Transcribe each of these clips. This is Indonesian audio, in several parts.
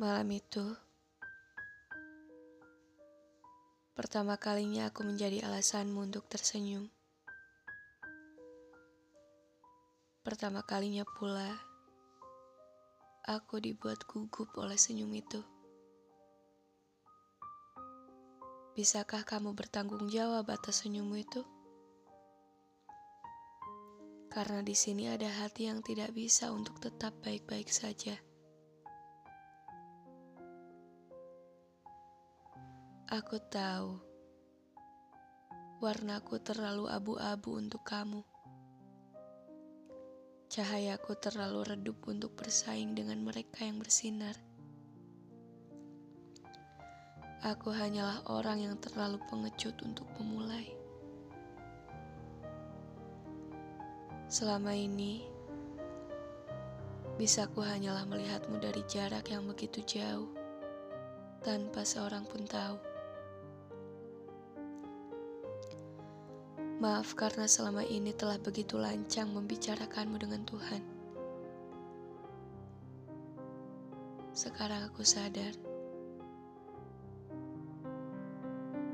Malam itu, pertama kalinya aku menjadi alasanmu untuk tersenyum. Pertama kalinya pula, aku dibuat gugup oleh senyum itu. Bisakah kamu bertanggung jawab atas senyummu itu? Karena di sini ada hati yang tidak bisa untuk tetap baik-baik saja. Aku tahu warnaku terlalu abu-abu untuk kamu. Cahayaku terlalu redup untuk bersaing dengan mereka yang bersinar. Aku hanyalah orang yang terlalu pengecut untuk memulai. Selama ini, bisaku hanyalah melihatmu dari jarak yang begitu jauh, tanpa seorang pun tahu. Maaf karena selama ini telah begitu lancang membicarakanmu dengan Tuhan. Sekarang aku sadar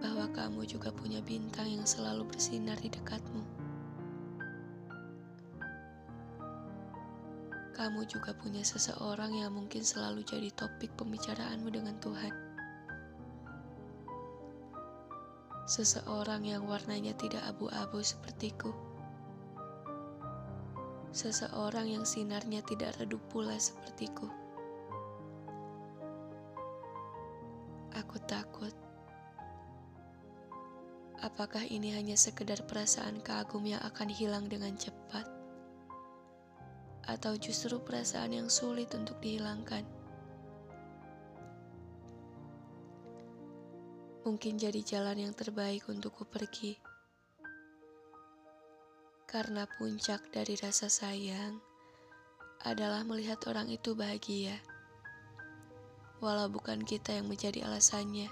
bahwa kamu juga punya bintang yang selalu bersinar di dekatmu. Kamu juga punya seseorang yang mungkin selalu jadi topik pembicaraanmu dengan Tuhan. Seseorang yang warnanya tidak abu-abu sepertiku. Seseorang yang sinarnya tidak redup pula sepertiku. Aku takut. Apakah ini hanya sekedar perasaan kagum yang akan hilang dengan cepat? Atau justru perasaan yang sulit untuk dihilangkan? Mungkin jadi jalan yang terbaik untukku pergi. Karena puncak dari rasa sayang adalah melihat orang itu bahagia, walau bukan kita yang menjadi alasannya.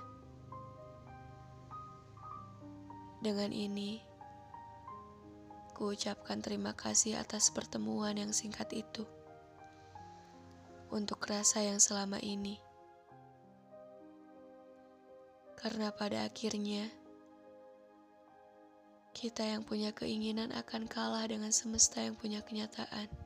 Dengan ini, ku ucapkan terima kasih atas pertemuan yang singkat itu, untuk rasa yang selama ini. Karena pada akhirnya kita yang punya keinginan akan kalah dengan semesta yang punya kenyataan.